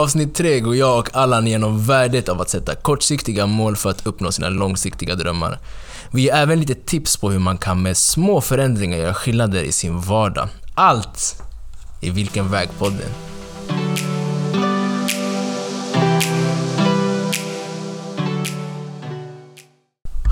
avsnitt tre går jag och Allan igenom värdet av att sätta kortsiktiga mål för att uppnå sina långsiktiga drömmar. Vi ger även lite tips på hur man kan med små förändringar göra skillnader i sin vardag. Allt i Vilken väg-podden.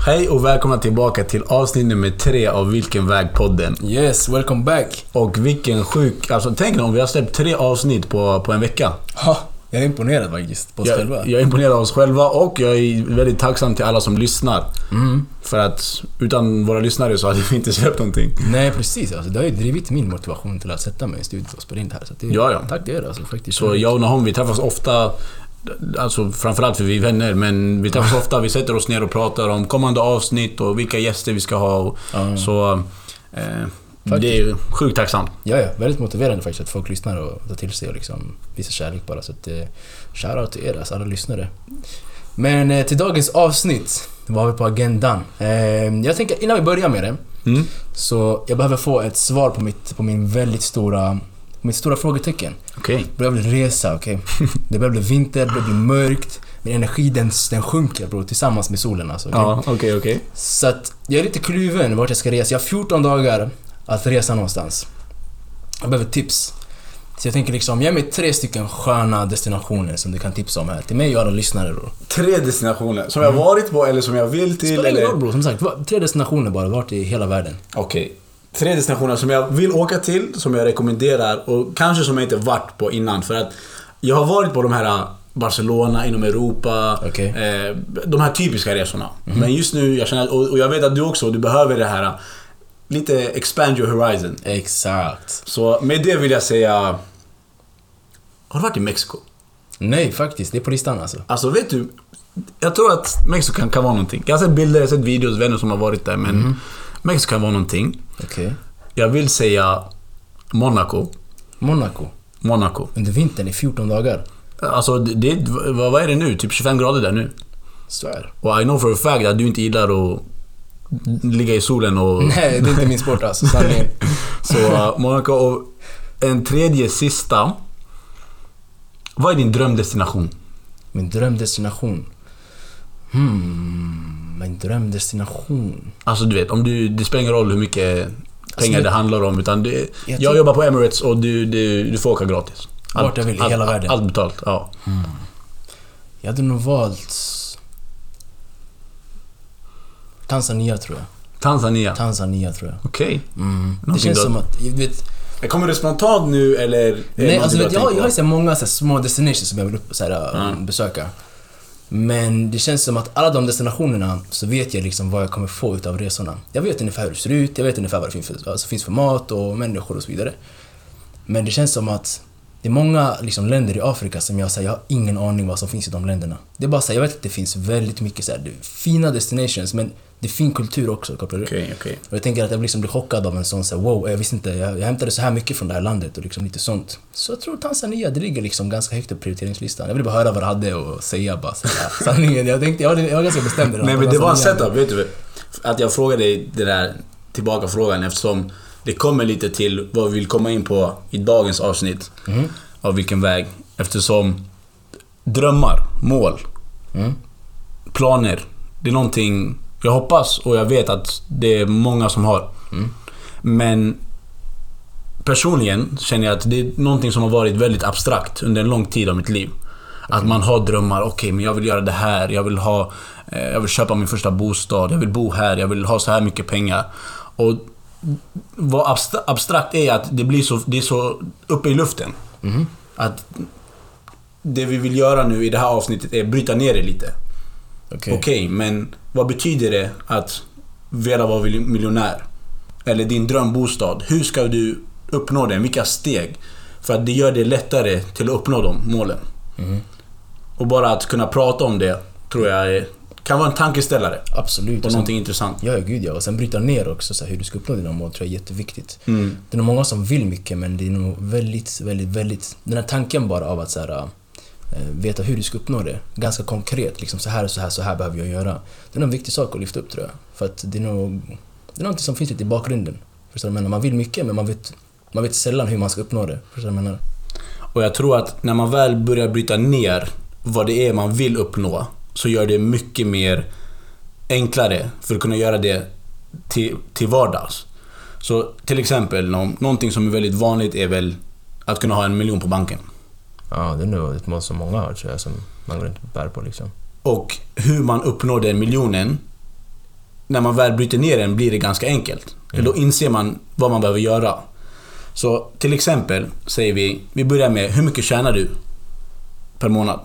Hej och välkomna tillbaka till avsnitt nummer tre av Vilken väg-podden. Yes, welcome back! Och vilken sjuk... Alltså tänk om vi har släppt tre avsnitt på, på en vecka. Ha, jag är imponerad faktiskt på oss själva. Jag, jag är imponerad av oss själva och jag är väldigt tacksam till alla som lyssnar. För att utan våra lyssnare så hade vi inte släppt någonting. Nej precis, alltså, det har ju drivit min motivation till att sätta mig i studion och spela in det här. Så det, Ja, ja. Tack till er alltså faktiskt. Så jag och Nahom, vi träffas ofta. Alltså framförallt för vi är vänner, men vi träffas ofta. Vi sätter oss ner och pratar om kommande avsnitt och vilka gäster vi ska ha. Och, Ja. Så... Eh, det är sjukt tacksamt. Ja, ja, väldigt motiverande faktiskt att folk lyssnar och tar till sig och liksom visar kärlek bara. Så att, eh, shoutout till er, alltså alla lyssnare. Men eh, till dagens avsnitt, vad har vi på agendan? Eh, jag tänker, innan vi börjar med det, Mm. så jag behöver få ett svar på, mitt, på min väldigt stora, mitt stora frågetecken. Okej. Det börjar bli resa, okej? Det börjar bli vinter, det börjar bli mörkt. Min energi den, den sjunker bror, tillsammans med solen alltså. okej? Ja, okej, okej. Så att jag är lite kluven vart jag ska resa. Jag har 14 dagar att resa någonstans. Jag behöver tips. Så jag tänker liksom, ge mig tre stycken sköna destinationer som du kan tipsa om här. Till mig och alla lyssnare då. Tre destinationer som jag varit på eller som jag vill till. Spelar ingen roll bror, som sagt. Tre destinationer bara, vart i hela världen. Okej. Tre destinationer som jag vill åka till, som jag rekommenderar och kanske som jag inte varit på innan. För att jag har varit på de här äh, Barcelona, inom Europa, Okej. eh, de här typiska resorna. Men just nu, jag känner, och, och jag vet att du också, du behöver det här äh, lite expand your horizon. Exakt. Så med det vill jag säga... Har du varit i Mexiko? Nej, faktiskt. Det är på listan alltså. Alltså vet du, jag tror att Mexiko kan, kan vara någonting. Jag har sett bilder, jag har sett videos, vänner som har varit där, men Mexiko kan vara någonting. Okej. Jag vill säga Monaco. Monaco. Monaco. Under vintern i 14 dagar. Alltså, det, det, vad, vad är det nu? Typ 25 grader där nu. Svär. Och I know for a fact att du inte gillar att ligga i solen och... Nej, det är inte min sport alltså. Sanningen. Så uh, Monaco och en tredje sista. Vad är din drömdestination? Min drömdestination. Hmm, min drömdestination. Alltså du vet, om du, det spelar ingen roll hur mycket pengar det- det handlar om. Utan det, Jag jag jobbar på Emirates och du, du, du får åka gratis. Vart jag vill i hela världen. Allt betalt, ja. Jag hade nog valt... Tanzania tror jag. Tanzania. Tanzania tror jag. Okej. Mm. Det känns då- som att... Du vet, Kommer det spontant nu eller? nej, alltså, du vet, jag, jag har ju många så här, små destinations som jag vill upp, så här, Mm. besöka. Men det känns som att alla de destinationerna så vet jag liksom vad jag kommer få utav resorna. Jag vet ungefär hur det ser ut, jag vet ungefär vad det finns för, alltså, finns för mat och människor och så vidare. Men det känns som att det är många liksom, länder i Afrika som jag säger, jag har ingen aning vad som finns i de länderna. Det är bara så här, jag vet att det finns väldigt mycket så här, det fina destinations men det är fin kultur också, kopplar? Okej, okej. Och jag tänker att jag liksom blir chockad av en sån så här, wow, jag visste inte, jag, jag hämtade så här mycket från det här landet och liksom lite sånt. Så jag tror Tanzania, det ligger liksom ganska högt upp prioriteringslistan. Jag ville bara höra vad du hade att säga bara. Så här, sanningen, jag tänkte, jag var, jag var ganska bestämd Nej men det var en setup, vet du? Att jag frågade dig det där tillbaka frågan eftersom det kommer lite till vad vi vill komma in på i dagens avsnitt. Mhm. Av vilken väg. Eftersom drömmar, mål, Mm. planer. Det är någonting jag hoppas och jag vet att det är många som har. Mm. Men personligen känner jag att det är någonting som har varit väldigt abstrakt under en lång tid av mitt liv. Att man har drömmar, okej men jag vill göra det här, jag vill ha... Eh, jag vill köpa min första bostad, jag vill bo här, jag vill ha så här mycket pengar. Och vad abstra- abstrakt är att det blir så, det är så uppe i luften. Mhm. Att det vi vill göra nu i det här avsnittet är bryta ner det lite. Okej. Okej, men vad betyder det att vilja vara miljonär? Eller din drömbostad. Hur ska du uppnå den? Vilka steg? För att det gör det lättare till att uppnå de målen. Mhm. Och bara att kunna prata om det tror jag är, kan vara en tankeställare. Absolut. Och någonting intressant. ja, ja, gud ja. Och sen bryta ner också så här, hur du ska uppnå dina mål tror jag är jätteviktigt. Mm. Det är nog många som vill mycket men det är nog väldigt, väldigt, väldigt... Den här tanken bara av att så här, eh, veta hur du ska uppnå det. Ganska konkret, liksom så här och så här, så här behöver jag göra. Det är nog en viktig sak att lyfta upp tror jag. För att det är nog... Det är någonting som finns lite i bakgrunden. Förstår du vad jag menar? Man vill mycket men man vet, man vet sällan hur man ska uppnå det. Förstår du vad jag menar? Och jag tror att när man väl börjar bryta ner vad det är man vill uppnå, så gör det mycket mer enklare för att kunna göra det till, till vardags. Så till exempel, nå- någonting som är väldigt vanligt är väl att kunna ha en miljon på banken. Ja, det är nog ett mål som många har tror jag, som man går och bär på liksom. Och hur man uppnår den miljonen, när man väl bryter ner den blir det ganska enkelt. För Då inser man vad man behöver göra. Så till exempel säger vi, vi börjar med hur mycket tjänar du per månad?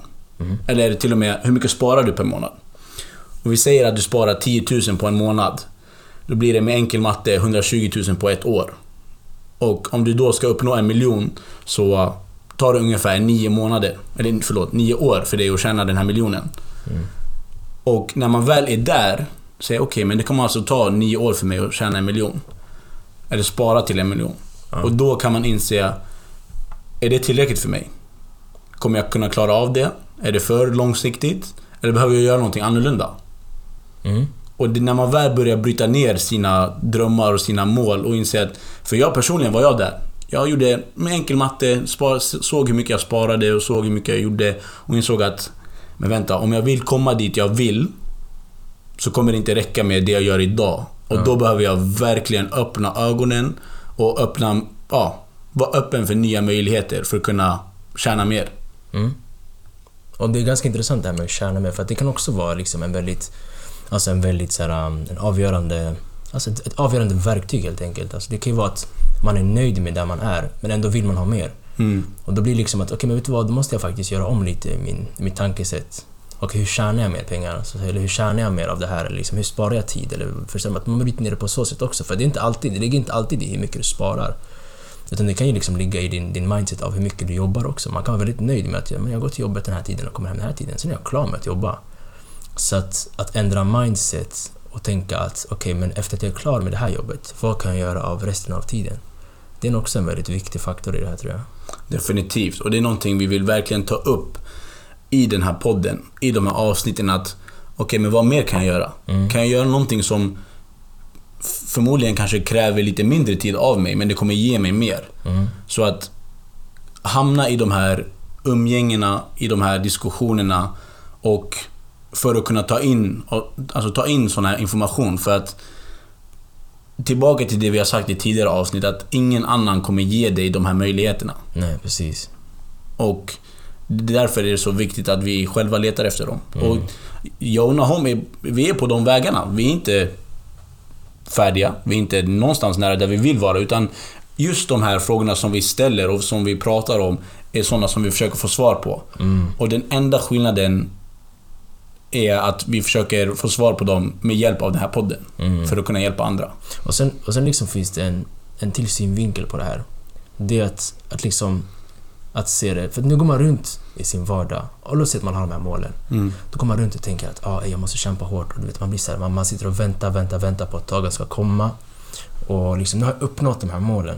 Eller till och med hur mycket sparar du per månad? Och vi säger att du sparar 10 000 på en månad. Då blir det med enkel matte 120 000 på ett år. Och om du då ska uppnå en miljon så tar det ungefär nio månader, eller förlåt, nio år för dig att tjäna den här miljonen. Och när man väl är där, säger okej, men det kommer alltså ta nio år för mig att tjäna en miljon. Eller spara till en miljon. Och då kan man inse, är det tillräckligt för mig? Kommer jag kunna klara av det? Är det för långsiktigt? Eller behöver jag göra någonting annorlunda? Mm. Och det, när man väl börjar bryta ner sina drömmar och sina mål och inser att... För jag personligen var jag där. Jag gjorde med enkel matte, spar, såg hur mycket jag sparade och såg hur mycket jag gjorde och insåg att... Men vänta, om jag vill komma dit jag vill så kommer det inte räcka med det jag gör idag. Och då behöver jag verkligen öppna ögonen och öppna... Ja, vara öppen för nya möjligheter för att kunna tjäna mer. Mm. Och det är ganska intressant det här med att tjäna med, för att det kan också vara liksom en väldigt, alltså en väldigt så här, um, en avgörande, alltså ett, ett avgörande verktyg helt enkelt. Alltså det kan ju vara att man är nöjd med där man är, men ändå vill man ha mer. Mm. Och då blir det liksom att, okej men vet du vad, då måste jag faktiskt göra om lite i min, mitt tankesätt. Okej, hur tjänar jag mer pengar? Alltså, eller hur tjänar jag mer av det här? Eller liksom, hur sparar jag tid? Eller förstår man att man bryter ner det på så sätt också, för det är inte alltid, det ligger inte alltid i hur mycket du sparar. Utan det kan ju liksom ligga i din, din mindset av hur mycket du jobbar också. Man kan vara väldigt nöjd med att men jag går till jobbet den här tiden och kommer hem den här tiden, sen är jag klar med att jobba. Så att, att ändra mindset och tänka att okej, men efter att jag är klar med det här jobbet, vad kan jag göra av resten av tiden? Det är också en väldigt viktig faktor i det här tror jag. Definitivt. Och det är någonting vi vill verkligen ta upp i den här podden, i de här avsnitten att okej, men vad mer kan jag göra? Kan jag göra någonting som förmodligen kanske kräver lite mindre tid av mig, men det kommer ge mig mer? Så att hamna i de här umgängena, i de här diskussionerna och för att kunna ta in, alltså ta in sån här information för att Tillbaka till det vi har sagt i tidigare avsnitt, att ingen annan kommer ge dig de här möjligheterna. Nej, precis. Och därför är det så viktigt att vi själva letar efter dem. Och jag och Nahom, är, vi är på de vägarna. Vi är inte färdiga. Vi är inte någonstans nära där vi vill vara. Utan just de här frågorna som vi ställer och som vi pratar om är sådana som vi försöker få svar på. Och den enda skillnaden är att vi försöker få svar på dem med hjälp av den här podden. För att kunna hjälpa andra. Och sen, och sen liksom finns det en, en till synvinkel på det här. Det är att, att liksom att se det, för nu går man runt i sin vardag och låt säga att man har de här målen. Då går man runt och tänker att ah, jag måste kämpa hårt och du vet, man blir så här, man, man sitter och väntar, väntar, väntar på att dagen ska komma. Och liksom, nu har jag uppnått de här målen.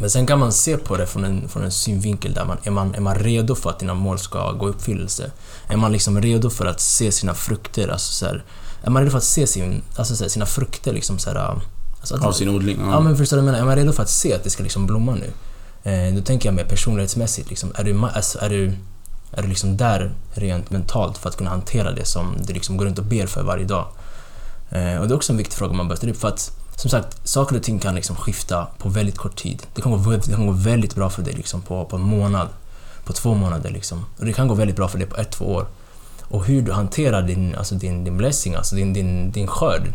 Men sen kan man se på det från en, från en synvinkel där man är, man är man redo för att dina mål ska gå i uppfyllelse? Är man liksom redo för att se sina frukter? Alltså så här, är man redo för att se sin, alltså så här, sina frukter liksom så här, alltså att, Av sin odling. Ja. Ja men förstår du vad jag menar? Är man redo för att se att det ska liksom blomma nu? Eh, då tänker jag mer personlighetsmässigt. Liksom, är, du, alltså, är, du, är du liksom där rent mentalt för att kunna hantera det som du liksom går runt och ber för varje dag? Eh, och det är också en viktig fråga man bör ställa upp för att som sagt, saker och ting kan liksom skifta på väldigt kort tid. Det kan gå, det kan gå väldigt bra för dig liksom på, på en månad, på två månader liksom. Och det kan gå väldigt bra för dig på ett, två år. Och hur du hanterar din, alltså din, din blessing, alltså din, din, din skörd,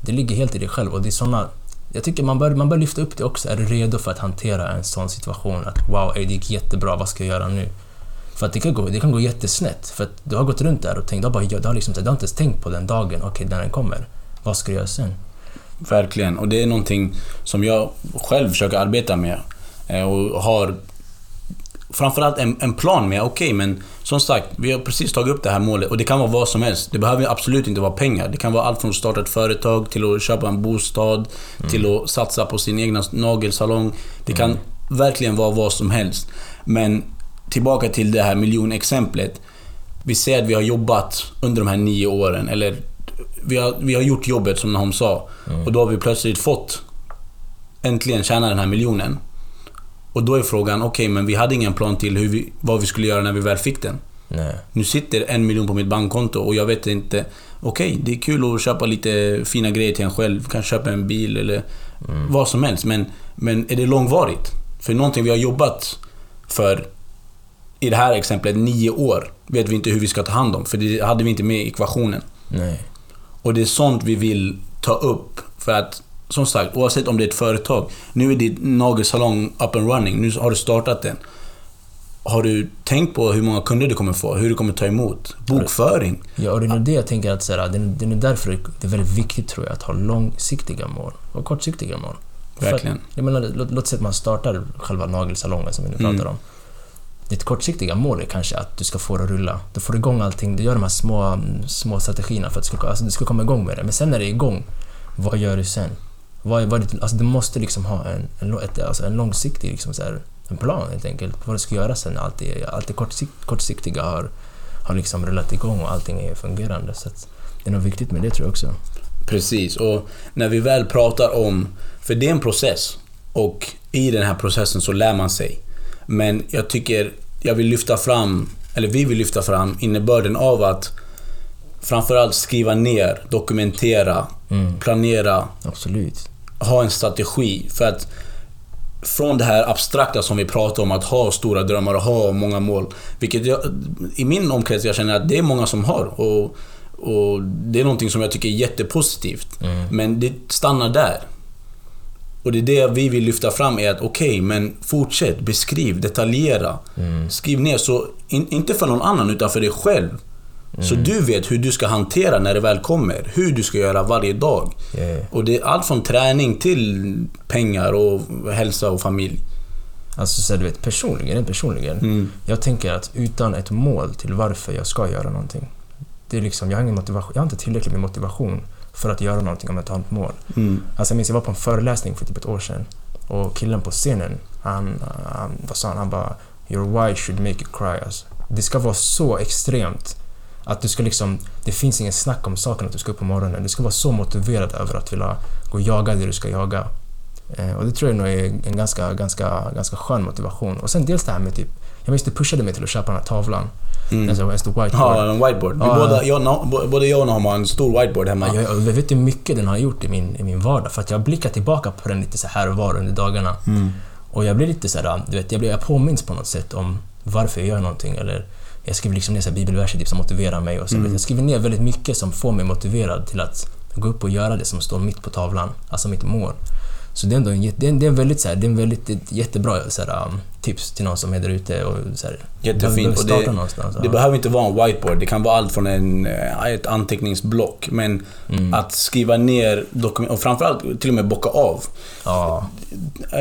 det ligger helt i dig själv och det är såna jag tycker man bör, man bör lyfta upp det också. Är du redo för att hantera en sån situation? Att wow, det gick jättebra, vad ska jag göra nu? För att det kan gå, det kan gå jättesnett. För att du har gått runt där och tänkt, du har, bara, du har, liksom, du har inte ens tänkt på den dagen, okej, när den kommer. Vad ska du göra sen? Verkligen. Och det är någonting som jag själv försöker arbeta med. Eh, och har framförallt en, en plan med. Okej, men som sagt, vi har precis tagit upp det här målet och det kan vara vad som helst. Det behöver absolut inte vara pengar. Det kan vara allt från att starta ett företag till att köpa en bostad, till att satsa på sin egna nagelsalong. Det kan verkligen vara vad som helst. Men tillbaka till det här miljonexemplet. Vi säger att vi har jobbat under de här nio åren, eller vi har, vi har gjort jobbet som Nahom sa. Och då har vi plötsligt fått äntligen tjäna den här miljonen. Och då är frågan, okej men vi hade ingen plan till hur vi, vad vi skulle göra när vi väl fick den. Nej. Nu sitter en miljon på mitt bankkonto och jag vet inte... Okej, det är kul att köpa lite fina grejer till en själv. Kanske köpa en bil eller vad som helst. Men, men är det långvarigt? För någonting vi har jobbat för, i det här exemplet, nio år, vet vi inte hur vi ska ta hand om. För det hade vi inte med i ekvationen. Nej. Och det är sånt vi vill ta upp. För att, som sagt, oavsett om det är ett företag. Nu är ditt nagelsalong up and running. Nu har du startat den. Har du tänkt på hur många kunder du kommer få? Hur du kommer ta emot? Bokföring? Ja, och det är nog det jag tänker att så här, det, är, därför det är väldigt viktigt tror jag att ha långsiktiga mål och kortsiktiga mål. För Verkligen. Jag menar, låt, låt säga att man startar själva nagelsalongen som vi nu Mm. pratar om. Ditt kortsiktiga mål är kanske att du ska få det att rulla. Du får igång allting, du gör de här små, små strategierna för att du ska, alltså, du ska komma igång med det. Men sen när det är igång, vad gör du sen? Vad, vad ditt, alltså, du måste liksom ha en, en, ett, alltså, en långsiktig liksom, så här, en plan helt enkelt. Vad du ska göra sen allt det, allt det kortsikt, kortsiktiga har, har liksom rullat igång och allting är fungerande. Så det är nog viktigt med det tror jag också. Precis, och när vi väl pratar om... För det är en process. Och i den här processen så lär man sig. Men jag tycker, jag vill lyfta fram, eller vi vill lyfta fram innebörden av att framförallt skriva ner, dokumentera, planera, Absolut. Ha en strategi. För att från det här abstrakta som vi pratar om, att ha stora drömmar och ha många mål. Vilket jag, i min omkrets jag känner att det är många som har. Och, och Det är någonting som jag tycker är jättepositivt. Men det stannar där. Och det är det vi vill lyfta fram är att okej, men fortsätt, beskriv, detaljera. Skriv ner, så in, inte för någon annan utan för dig själv. Så du vet hur du ska hantera när det väl kommer. Hur du ska göra varje dag. Yeah. Och det är allt från träning till pengar och hälsa och familj. Alltså så du vet, personligen, personligen. Mm. Jag tänker att utan ett mål till varför jag ska göra någonting. Det är liksom, jag har, ingen motivation, jag har inte tillräckligt med motivation för att göra någonting om jag inte har ett mål. Mm. Alltså jag minns, jag var på en föreläsning för typ ett år sedan. Och killen på scenen, han, han vad sa han? Han bara “Your why should make you cry”. Alltså, det ska vara så extremt att du ska liksom... Det finns ingen snack om saken att du ska upp på morgonen. Du ska vara så motiverad över att vilja gå och jaga det du ska jaga. Eh, och det tror jag nog är en ganska, ganska, ganska skön motivation. Och sen dels det här med typ... Jag minns du pushade mig till att köpa den här tavlan. Mm. Alltså, alltså whiteboard. Ja, en whiteboard. Ja. båda, jag, både jag och Naham har en stor whiteboard hemma. Ja, jag, jag vet hur mycket den har gjort i min, i min vardag för att jag blickar tillbaka på den lite så här och var under dagarna. Mm. Och jag blir lite så här, du vet, jag, blir, jag påminns på något sätt om varför jag gör någonting eller jag skriver liksom ner så bibelverser typ, som motiverar mig och så. Mm. Jag skriver ner väldigt mycket som får mig motiverad till att gå upp och göra det som står mitt på tavlan, alltså mitt mål. Så det är ändå en, det är en, det är en väldigt, så här, det är en väldigt ett jättebra så här, um, tips till någon som är där ute och så här, Jättefint. Och det, någonstans. det behöver inte vara en whiteboard. Det kan vara allt från en, eh, ett anteckningsblock. Men Mm. att skriva ner dokument och framförallt till och med bocka av. ja,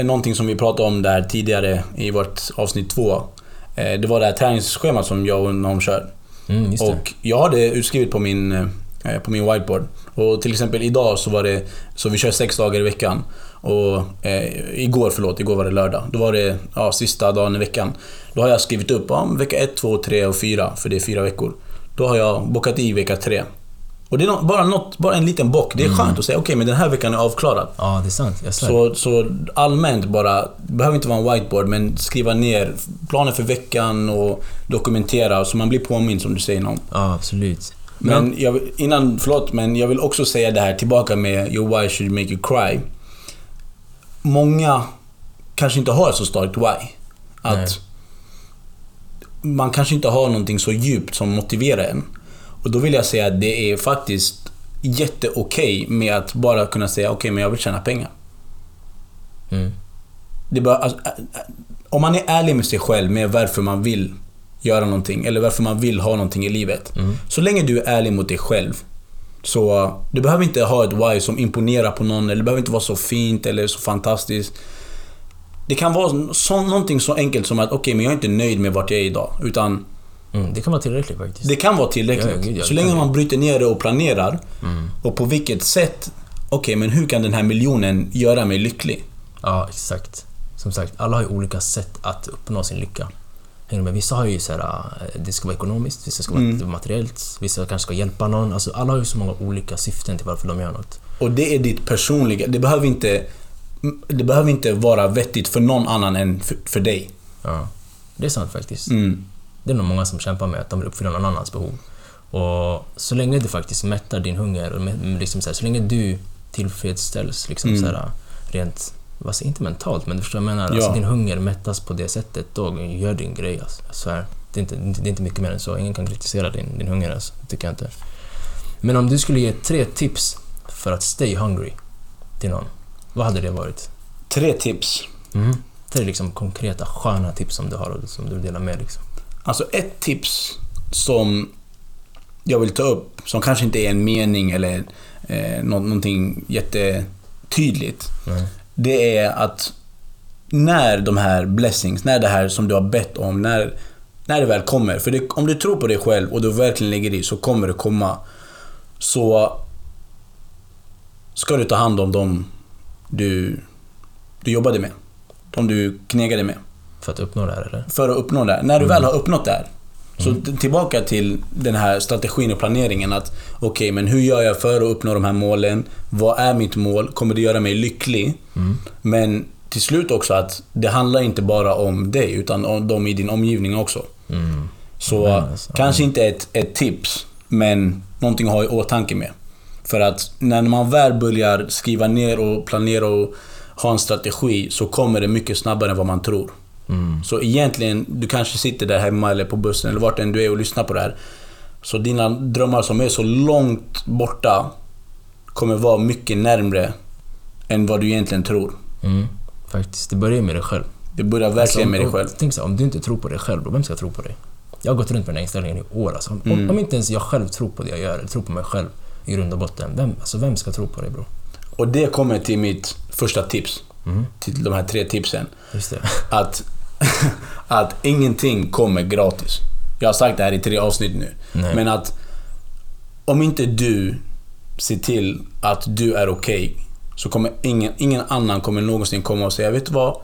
Någonting som vi pratade om där tidigare i vårt avsnitt två. Eh, Det var det här träningsschemat som jag och någon kör. mm. Och jag har det utskrivet på min, eh, på min whiteboard. Och till exempel idag så var det, så vi kör sex dagar i veckan. Och eh, igår, förlåt, igår var det lördag. Då var det ja, sista dagen i veckan. Då har jag skrivit upp ja, vecka 1, 2, 3 och 4, för det är fyra veckor. Då har jag bockat i vecka 3. Och det är bara, något, bara en liten bock. Det är skönt att säga okej, men den här veckan är avklarad. Ja, det är sant. Jag svär. Så, så allmänt bara, det behöver inte vara en whiteboard, men skriva ner planer för veckan och dokumentera så man blir påmind som du säger någon. Ja, absolut. Men jag, vill- innan, förlåt, men jag vill också säga det här tillbaka med Your why should make you cry. Många kanske inte har så starkt why. Att Nej. man kanske inte har någonting så djupt som motiverar en. Och då vill jag säga att det är faktiskt jätteokej med att bara kunna säga okej, men jag vill tjäna pengar. Mm. Det bara, alltså, om man är ärlig med sig själv med varför man vill göra någonting eller varför man vill ha någonting i livet. Mm. Så länge du är ärlig mot dig själv. Så du behöver inte ha ett why som imponerar på någon eller det behöver inte vara så fint eller så fantastiskt. Det kan vara så, någonting så enkelt som att okej, men jag är inte nöjd med vart jag är idag. Utan Mm, det kan vara tillräckligt faktiskt. det kan vara tillräckligt. Ja, ja, så länge man bryter ner det och planerar. Mm. Och på vilket sätt, okej, men hur kan den här miljonen göra mig lycklig? Ja, exakt. Som sagt, alla har ju olika sätt att uppnå sin lycka. Med? Vissa har ju så här, eh, det ska vara ekonomiskt, vissa ska vara Mm. materiellt, vissa kanske ska hjälpa någon. Alltså, alla har ju så många olika syften till varför de gör något. Och det är ditt personliga. Det behöver inte det behöver inte vara vettigt för någon annan än för, för dig. Ja. Det är sant faktiskt. Mm. Det är nog många som kämpar med att de vill uppfylla någon annans behov. Och så länge du faktiskt mättar din hunger, och liksom så, här, så länge du tillfredsställs liksom Mm. så här, rent, säger, inte mentalt, men du förstår vad jag menar? Ja. Alltså, din hunger mättas på det sättet, då gör din grej alltså. Svär. Det är, inte, det är inte mycket mer än så. Ingen kan kritisera din, din hunger alltså. Det tycker jag inte. Men om du skulle ge tre tips för att stay hungry till någon, vad hade det varit? Tre tips. Mm. Tre liksom konkreta, sköna tips som du har och som du vill dela med liksom. Alltså ett tips som jag vill ta upp, som kanske inte är en mening eller eh, nå- någonting jättetydligt. Nej. Det är att när de här blessings, när det här som du har bett om, när, när det väl kommer. För det, om du tror på dig själv och du verkligen lägger i så kommer det komma. Så ska du ta hand om dem du, du jobbade med. De du knegade med. För att uppnå det här eller? För att uppnå det här. När du väl har uppnått det här. Så t- tillbaka till den här strategin och planeringen att okej, men hur gör jag för att uppnå de här målen? Vad är mitt mål? Kommer det göra mig lycklig? Men till slut också att det handlar inte bara om dig utan om de i din omgivning också. Mm. Så alltså, kanske inte ett, ett tips, men någonting att ha i åtanke med. För att när man väl börjar skriva ner och planera och ha en strategi så kommer det mycket snabbare än vad man tror. Mm. Så egentligen, du kanske sitter där hemma eller på bussen eller vart än du är och lyssnar på det här. Så dina drömmar som är så långt borta kommer vara mycket närmre än vad du egentligen tror. Mm. Faktiskt, det börjar med dig själv. Det börjar verkligen med dig själv. Tänk så här, om du inte tror på dig själv, då vem ska tro på dig? Jag har gått runt med den här inställningen i år alltså. Om, Mm. om inte ens jag själv tror på det jag gör, eller tror på mig själv i grund och botten, vem, alltså, vem ska tro på dig bro? Och det kommer till mitt första tips. Mm. Till de här tre tipsen. Just. Att, att ingenting kommer gratis. Jag har sagt det här i tre avsnitt nu. Nej. Men att om inte du ser till att du är okej så kommer ingen, ingen annan kommer någonsin komma och säga Vet du vad?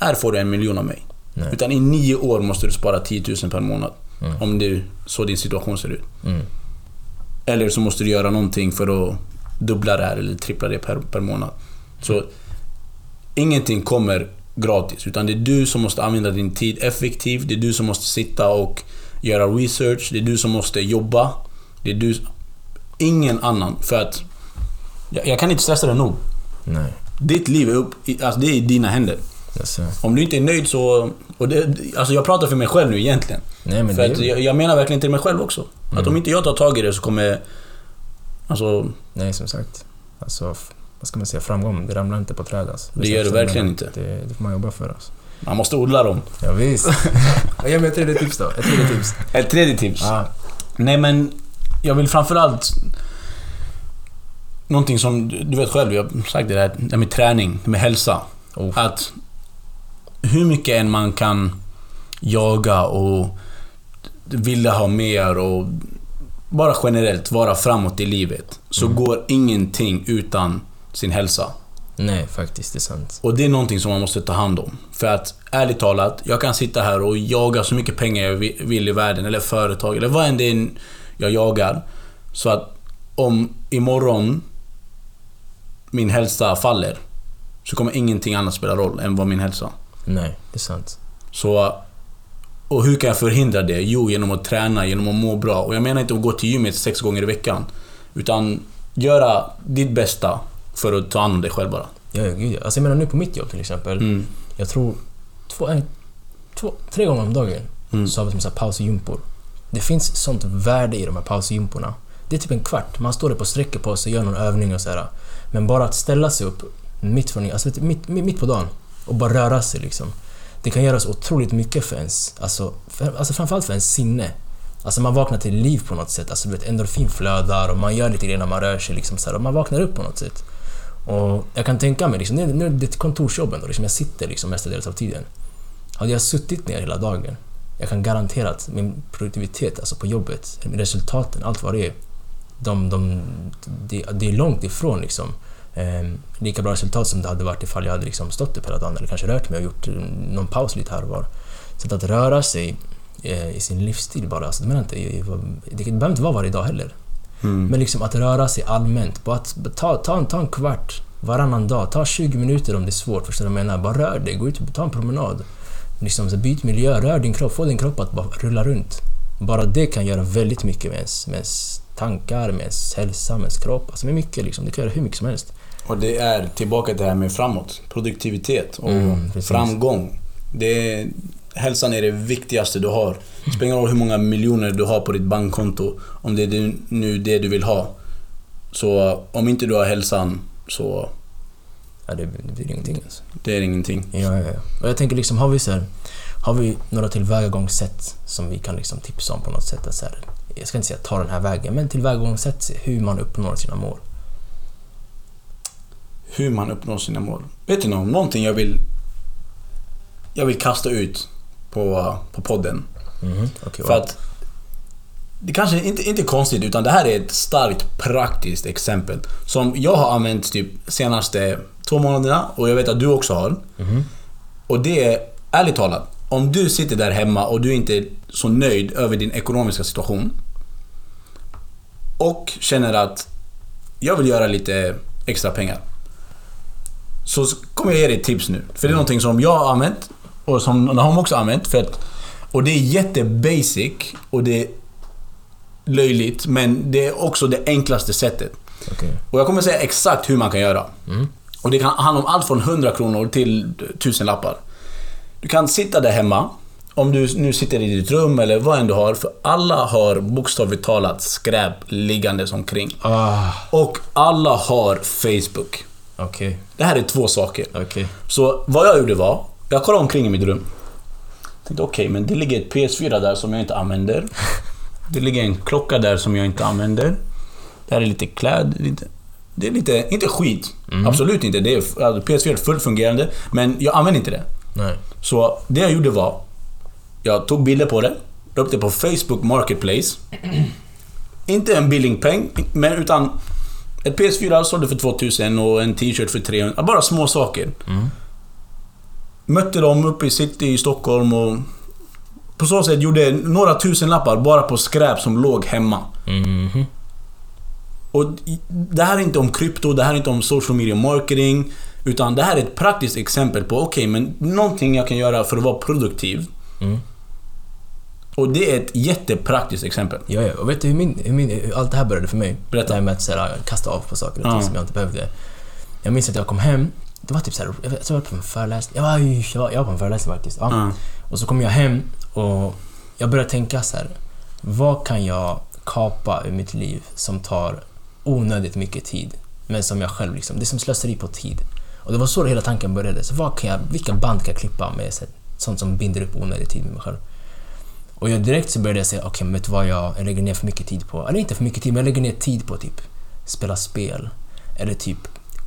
Här får du en miljon av mig. Nej. Utan i nio år måste du spara 10 000 per månad. Mm. Om det är så din situation ser ut. Mm. Eller så måste du göra någonting för att dubbla det här eller trippla det per, per månad. Så ingenting kommer gratis. Utan det är du som måste använda din tid effektivt. Det är du som måste sitta och göra research. Det är du som måste jobba. Det är du... Ingen annan. För att... Jag, jag kan inte stressa det nog. Nej. Ditt liv är, upp, alltså det är i dina händer. Om du inte är nöjd så... Och det, alltså jag pratar för mig själv nu egentligen. Nej men För det, jag, jag menar verkligen till mig själv också. Att om inte jag tar tag i det så kommer... Alltså, Nej som sagt. Alltså, vad ska man säga? Framgång, det ramlar inte på träd alltså. Det gör det verkligen inte. Det, det får man jobba för alltså. man måste odla dem. Ja, visst. Ge mig ett tredje tips då. Ett tredje tips. Ett tredje tips. Ah, Nej men, jag vill framförallt... Någonting som, du vet själv, jag har sagt det där, det här med träning, med hälsa. oh. Att hur mycket än man kan jaga och vilja ha mer och bara generellt vara framåt i livet, så går ingenting utan sin hälsa. Nej, faktiskt. Det är sant. Och det är någonting som man måste ta hand om. För att, ärligt talat, jag kan sitta här och jaga så mycket pengar jag vi- vill i världen, eller företag, eller vad än det är jag jagar. Så att om imorgon min hälsa faller, så kommer ingenting annat spela roll än vad min hälsa. Nej, det är sant. Så... Och hur kan jag förhindra det? Jo, genom att träna, genom att må bra. Och jag menar inte att gå till gymmet sex gånger i veckan. Utan göra ditt bästa för att ta hand om dig själv bara. Ja, gud. Alltså jag menar nu på mitt jobb till exempel. Mm. Jag tror två, en, två, tre gånger om dagen Mm. så har vi som så här pausgympor. Det finns sånt värde i de här pausgymporna. Det är typ en kvart. Man står där på sträcker på sig och gör någon övning och så här. Men bara att ställa sig upp mitt, från, alltså, mitt mitt på dagen och bara röra sig liksom. Det kan göra så otroligt mycket för ens, alltså, för, alltså framförallt för ens sinne. Alltså man vaknar till liv på något sätt. Alltså du vet, endorfin flödar och man gör lite grejer när man rör sig liksom så här, och man vaknar upp på något sätt. Och jag kan tänka mig, liksom, nu, är det ett kontorsjobb ändå, liksom, jag sitter liksom mestadels av tiden. Hade jag suttit ner hela dagen, jag kan garantera att min produktivitet alltså på jobbet, resultaten, allt vad det är, de, de, det, är långt ifrån liksom, eh, lika bra resultat som det hade varit ifall jag hade liksom stått upp hela dagen eller kanske rört mig och gjort eh, någon paus lite här och var. Så att, att röra sig eh, i sin livsstil bara, alltså, det, menar inte, det behöver inte vara varje dag heller. Mm. Men liksom att röra sig allmänt, bara att ta, ta, en, ta en kvart Varannan dag. Ta 20 minuter om det är svårt, förstår du vad jag menar? Bara rör dig, gå ut och ta en promenad. Liksom, så byt miljö, rör din kropp, få din kropp att bara rulla runt. Bara det kan göra väldigt mycket med ens, med ens tankar, med ens hälsa, med ens kropp. Alltså med mycket liksom. Det kan göra hur mycket som helst. Och det är tillbaka till det här med framåt. Produktivitet och Mm, framgång. Det hälsan är det viktigaste du har. Det spelar ingen roll hur många miljoner du har på ditt bankkonto. Om det är nu det du vill ha. Så om inte du har hälsan så Ja, det, det blir ingenting alltså. det är ingenting. Ja, ja, ja. Och jag tänker liksom, har vi så här, Har vi några tillvägagångssätt som vi kan liksom tipsa om på något sätt? Att så här, jag ska inte säga ta den här vägen, men tillvägagångssätt hur man uppnår sina mål. Hur man uppnår sina mål. Vet du någon, någonting jag vill... Jag vill kasta ut på, på podden. Mhm, okej, För att det kanske inte, inte är konstigt utan det här är ett starkt praktiskt exempel. Som jag har använt typ senaste två månaderna och jag vet att du också har. Mhm. Och det är ärligt talat, om du sitter där hemma och du inte är så nöjd över din ekonomiska situation. Och känner att jag vill göra lite extra pengar. Så kommer jag ge dig ett tips nu. För det är någonting som jag har använt och som Nahom också använt. För att, och det är jättebasic och det är löjligt men det är också det enklaste sättet. Okej. Och jag kommer säga exakt hur man kan göra. Mm. Och det kan handla om allt från 100 kronor till 1000 lappar. Du kan sitta där hemma. Om du nu sitter i ditt rum eller vad än du har. För alla har bokstavligt talat skräp liggandes omkring. Ah, Och alla har Facebook. okej. Det här är två saker. Okej. Så vad jag gjorde var, jag kollade omkring i mitt rum. Tänkte okej, men det ligger ett PS4 där som jag inte använder. Det ligger en klocka där som jag inte använder. Det här är lite kläd, lite... Det är lite, inte skit. Absolut inte. Det är, alltså, PS4 är fullt fungerande, men jag använder inte det. Nej. Så det jag gjorde var, jag tog bilder på det, la upp det på Facebook Marketplace. inte en billingpeng, men utan ett PS4 sålde för 2000 och en t-shirt för 300. Bara små saker. Mötte dem uppe i city i Stockholm och på så sätt gjorde några tusen lappar bara på skräp som låg hemma. Mhm. Och i- det här är inte om krypto, det här är inte om social media marketing. Utan det här är ett praktiskt exempel på, okej men någonting jag kan göra för att vara produktiv. Mm. Och det är ett jättepraktiskt exempel. Ja, ja. Och vet du hur, min, hur, min, hur allt det här började för mig? Berätta. Det här med att så här, kasta av på saker och ting Ja. som jag inte behövde. Jag minns att jag kom hem. Det var typ så här, jag jag var på en föreläsning. Jag var, jag var, jag var på en föreläsning faktiskt. Ja. Ja. Och så kom jag hem och jag började tänka så här. Vad kan jag kapa ur mitt liv som tar onödigt mycket tid? Men som jag själv liksom, det är som slöseri på tid. Och det var så hela tanken började. Så vad kan jag, vilka band kan jag klippa med så här, sånt som binder upp onödig tid med mig själv? Och jag direkt så började jag säga, okej men vet du vad jag, jag lägger ner för mycket tid på? Eller inte för mycket tid, men jag lägger ner tid på typ spela spel. Eller typ,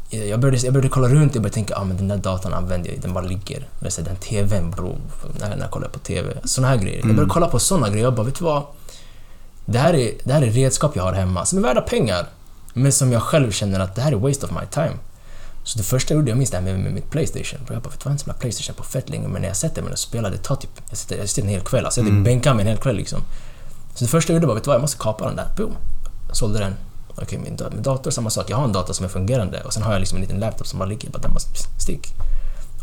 jag började, jag började kolla runt och började tänka, ah, men den där datorn använder jag, den bara ligger. Eller så den TVn bro, när, när jag kollar på TV. Såna här grejer. Jag började kolla på såna grejer och bara, vet du vad? Det här, är, det här är redskap jag har hemma som är värda pengar. Men som jag själv känner att det här är waste of my time. Så det första jag gjorde, jag minns det här med, med mitt Playstation. Jag bara, vet du vad, jag har inte Playstation på fett länge, men när jag sätter mig och spelar, det tar typ... Jag sitter, jag sitter en hel kväll, alltså jag mm. bänkar mig en hel kväll liksom. Så det första jag gjorde var, vet du vad, jag måste kapa den där. Boom! Jag sålde den. Okej, min, min dator, samma sak. Jag har en dator som är fungerande och sen har jag liksom en liten laptop som bara ligger, jag bara den stick.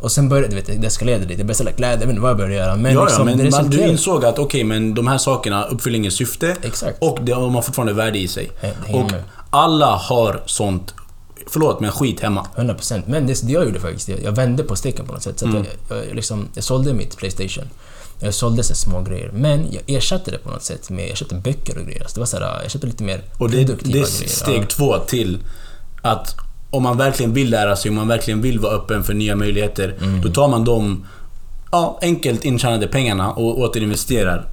Och sen började, du vet, det eskalerade lite. Jag började sälja kläder, jag vet inte vad jag började göra. Men ja, liksom, men man, du insåg att okej, men de här sakerna uppfyller inget syfte. Exakt. Och de har fortfarande värde i sig. Hä- hänger Och med. alla har sånt, förlåt men skit hemma. 100% Men det, det jag gjorde faktiskt, jag, vände på steken på något sätt. Så Mm. jag, jag, liksom, jag sålde mitt Playstation. Jag sålde så små grejer. Men jag ersatte det på något sätt med, jag köpte böcker och grejer. Så det var så här, jag köpte lite mer Och det, det är grejer. steg ja. två till att om man verkligen vill lära sig, om man verkligen vill vara öppen för nya möjligheter. Mm. Då tar man de ja, enkelt intjänade pengarna och återinvesterar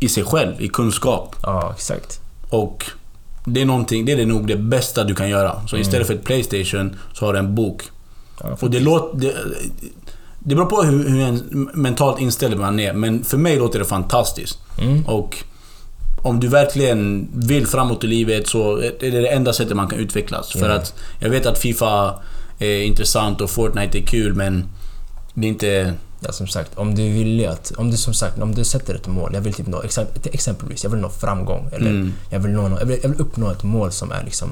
i sig själv, i kunskap. Ja, exakt. Och det är någonting, det är nog det bästa du kan göra. Så istället för ett Playstation så har du en bok. Ja, Och det låter... Det, beror på hur, hur en mentalt inställd man är, men för mig låter det fantastiskt. Mm. Och om du verkligen vill framåt i livet så är det det enda sättet man kan utvecklas. För Ja. att jag vet att Fifa är intressant och Fortnite är kul men det är inte... Ja, som sagt, om du vill att... Om du som sagt, om du sätter ett mål. Jag vill typ nå... Exempelvis, jag vill nå framgång. Eller Mm. jag, vill nå- jag, vill, jag vill uppnå ett mål som är liksom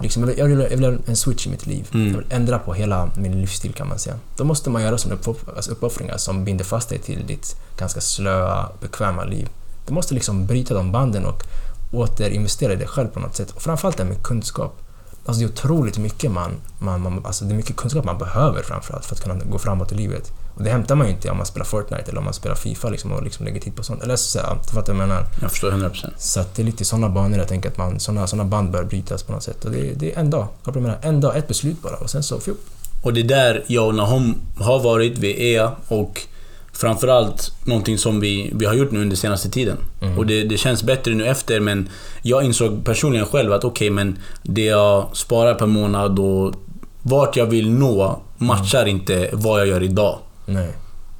Liksom, jag, vill, jag, vill, ha en switch i mitt liv. Mm. Jag vill ändra på hela min livsstil kan man säga. Då måste man göra sådana alltså uppoffringar som binder fast dig till ditt ganska slöa, bekväma liv. Du måste liksom bryta de banden och återinvestera i dig själv på något sätt. Och framförallt det här med kunskap. Alltså det är otroligt mycket man, man, man, alltså det är mycket kunskap man behöver framförallt för att kunna gå framåt i livet. Och det hämtar man ju inte om man spelar Fortnite eller om man spelar Fifa liksom och liksom lägger tid på sånt. Eller så, du fattar vad jag menar. Jag förstår 100%. Så att det är lite sådana banor jag tänker att man, såna, såna band bör brytas på något sätt. Och det, det är en dag, jag menar, en dag, ett beslut bara och sen så fjup. Och det är där jag och Nahom har varit, vi är och framförallt någonting som vi, vi har gjort nu under senaste tiden. Mm. Och det, det känns bättre nu efter men jag insåg personligen själv att okej men det jag sparar per månad och vart jag vill nå matchar inte vad jag gör idag. Nej.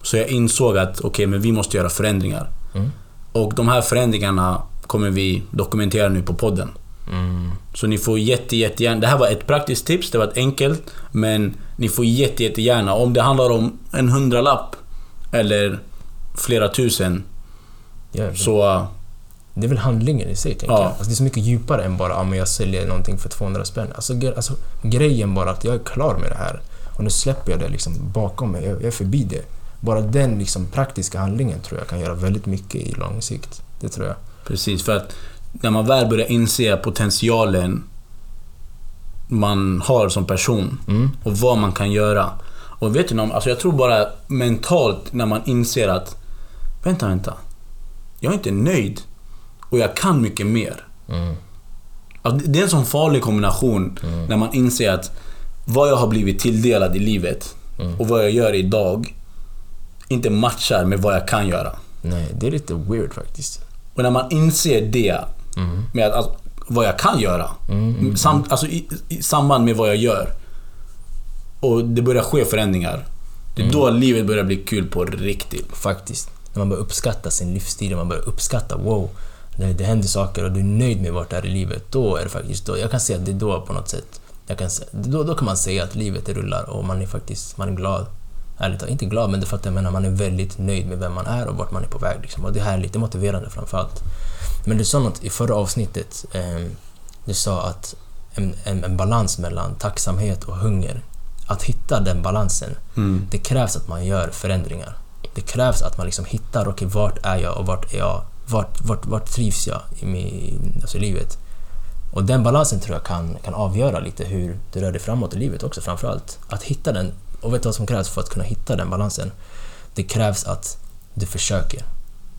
Så jag insåg att okej men vi måste göra förändringar. Mm. Och de här förändringarna kommer vi dokumentera nu på podden. Mm. Så ni får jätte, jättegärna... Det här var ett praktiskt tips, det var enkelt. Men ni får jätte, jättegärna, om det handlar om en hundralapp eller flera tusen, Ja, så... Det är väl handlingen i sig, tänker Ja. jag. Alltså, det är så mycket djupare än bara om jag säljer någonting för 200 spänn. Alltså, alltså, grejen bara att jag är klar med det här och nu släpper jag det liksom bakom mig. Jag, är förbi det. Bara den liksom praktiska handlingen tror jag kan göra väldigt mycket i lång sikt. Det tror jag. Precis, för att när man väl börjar inse potentialen man har som person Mm. och vad man kan göra. Och vet du alltså jag tror bara mentalt när man inser att Vänta, vänta. Jag är inte nöjd. Och jag kan mycket mer. Mm. Alltså, det är en sån farlig kombination när man inser att vad jag har blivit tilldelad i livet Mm. och vad jag gör idag inte matchar med vad jag kan göra. Nej, det är lite weird faktiskt. Och när man inser det Mm. med att, alltså, vad jag kan göra Mm. sam, alltså, i, i samband med vad jag gör och det börjar ske förändringar. Det är Mm. då livet börjar bli kul på riktigt. Faktiskt. När man börjar uppskatta sin livsstil, och man börjar uppskatta wow, det, det händer saker och du är nöjd med vart du är i livet. Då är det faktiskt då. Jag kan säga att det är då på något sätt. Kan, då, då kan man säga att livet rullar och man är faktiskt man är glad. Ärligt inte glad men det fattar jag menar, man är väldigt nöjd med vem man är och vart man är på väg. Liksom. Och det här är lite motiverande framförallt. Men du sa något i förra avsnittet. Eh, du sa att en, en, en balans mellan tacksamhet och hunger. Att hitta den balansen, Mm. det krävs att man gör förändringar. Det krävs att man liksom hittar, okej vart är jag och vart är jag? Vart, vart, vart trivs jag i, min, alltså i livet? Och den balansen tror jag kan, kan avgöra lite hur du rör dig framåt i livet också framförallt. Att hitta den, och vet du vad som krävs för att kunna hitta den balansen? Det krävs att du försöker.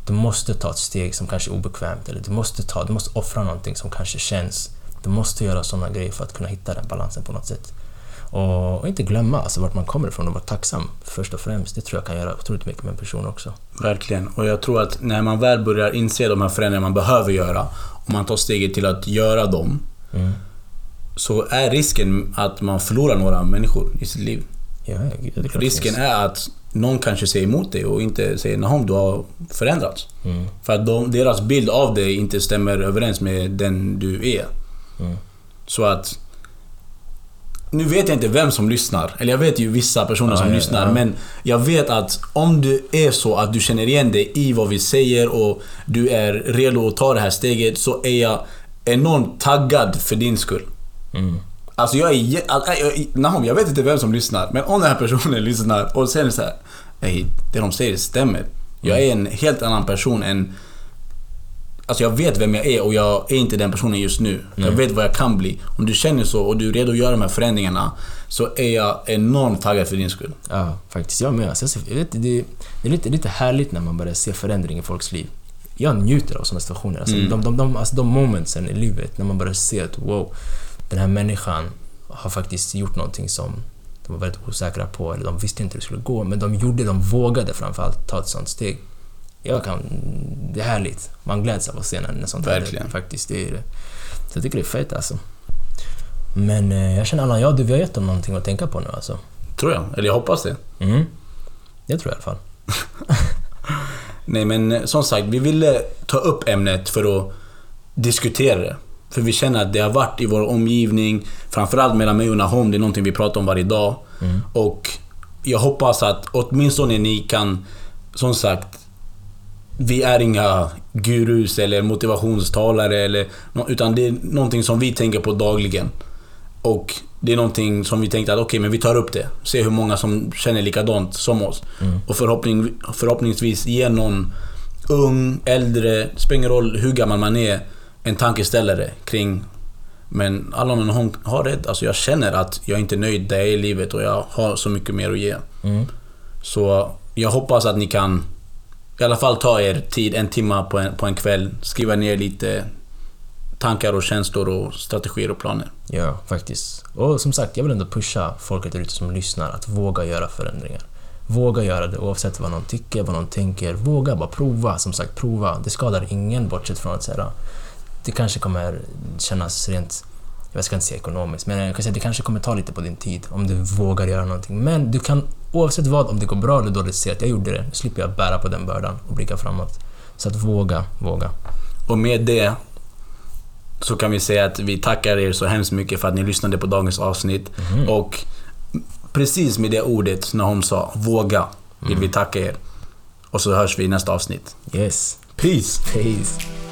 Du måste ta ett steg som kanske är obekvämt eller du måste, ta, du måste offra någonting som kanske känns. Du måste göra sådana grejer för att kunna hitta den balansen på något sätt. Och, och inte glömma alltså vart man kommer ifrån och vara tacksam först och främst. Det tror jag kan göra otroligt mycket med en person också. Verkligen. Och jag tror att när man väl börjar inse de här förändringarna man behöver göra och man tar steget till att göra dem Mm. så är risken att man förlorar några människor i sitt liv. Ja, gud, Risken finns. är att någon kanske säger emot dig och inte säger Nahom, du har förändrats. Mm. För att de, deras bild av dig inte stämmer överens med den du är. Mm. Så att... Nu vet jag inte vem som lyssnar. Eller jag vet ju vissa personer Ja, som ja, lyssnar. ja. Men jag vet att om du är så att du känner igen dig i vad vi säger och du är redo att ta det här steget så är jag enormt taggad för din skull. Mm. Alltså jag är... jag- Nahom, jag vet inte vem som lyssnar. Men om den här personen lyssnar och säger så här. Ey, det de säger stämmer. Jag är en helt annan person än... Alltså jag vet vem jag är och jag är inte den personen just nu. Jag vet vad jag kan bli. Om du känner så och du är redo att göra de här förändringarna så är jag enormt taggad för din skull. Ja, faktiskt. Jag med. Jag vet, det, det är lite, lite härligt när man börjar se förändring i folks liv. Jag njuter av sådana situationer. Alltså, Mm. de, de, de, alltså, de momentsen i livet när man börjar se att wow, den här människan har faktiskt gjort någonting som de var väldigt osäkra på eller de visste inte hur det skulle gå. Men de gjorde, de vågade framförallt ta ett sånt steg. Jag kan, det är härligt. Man gläds av att se när, när sånt Verkligen. händer. Faktiskt, det är det. Så jag tycker det är fett alltså. Men eh, jag känner Allan, ja du, vi har gett dem någonting att tänka på nu alltså. Tror jag. Eller jag hoppas det. Mm. Det tror jag i alla fall. Nej men eh, som sagt, vi ville ta upp ämnet för att diskutera det. För vi känner att det har varit i vår omgivning, framförallt mellan mig och Nahom, det är någonting vi pratar om varje dag. Mm. Och jag hoppas att åtminstone ni kan, som sagt, vi är inga gurus eller motivationstalare eller utan det är någonting som vi tänker på dagligen. Och det är någonting som vi tänkte att okej, men vi tar upp det. Se hur många som känner likadant som oss. Och förhoppning, förhoppningsvis ge någon ung, äldre, spelar ingen roll hur gammal man är, en tankeställare kring men Allan hon har rätt. Alltså jag känner att jag inte är nöjd där jag är i livet och jag har så mycket mer att ge. Mm. Så jag hoppas att ni kan i alla fall ta er tid, en timme på en, på en kväll, skriva ner lite tankar och känslor och strategier och planer. Ja, faktiskt. Och som sagt, jag vill ändå pusha folket där ute som lyssnar att våga göra förändringar. Våga göra det oavsett vad någon tycker, vad någon tänker. Våga bara prova. Som sagt, prova. Det skadar ingen bortsett från att säga det kanske kommer kännas rent, jag ska inte säga ekonomiskt, men jag kan säga det kanske kommer ta lite på din tid om du vågar göra någonting. Men du kan oavsett vad, om det går bra eller dåligt, se att jag gjorde det. Nu slipper jag bära på den bördan och blicka framåt. Så att våga, våga. Och med det så kan vi säga att vi tackar er så hemskt mycket för att ni lyssnade på dagens avsnitt. Och precis med det ordet när hon sa våga vill vi tacka er. Och så hörs vi i nästa avsnitt. Yes. Peace! Peace.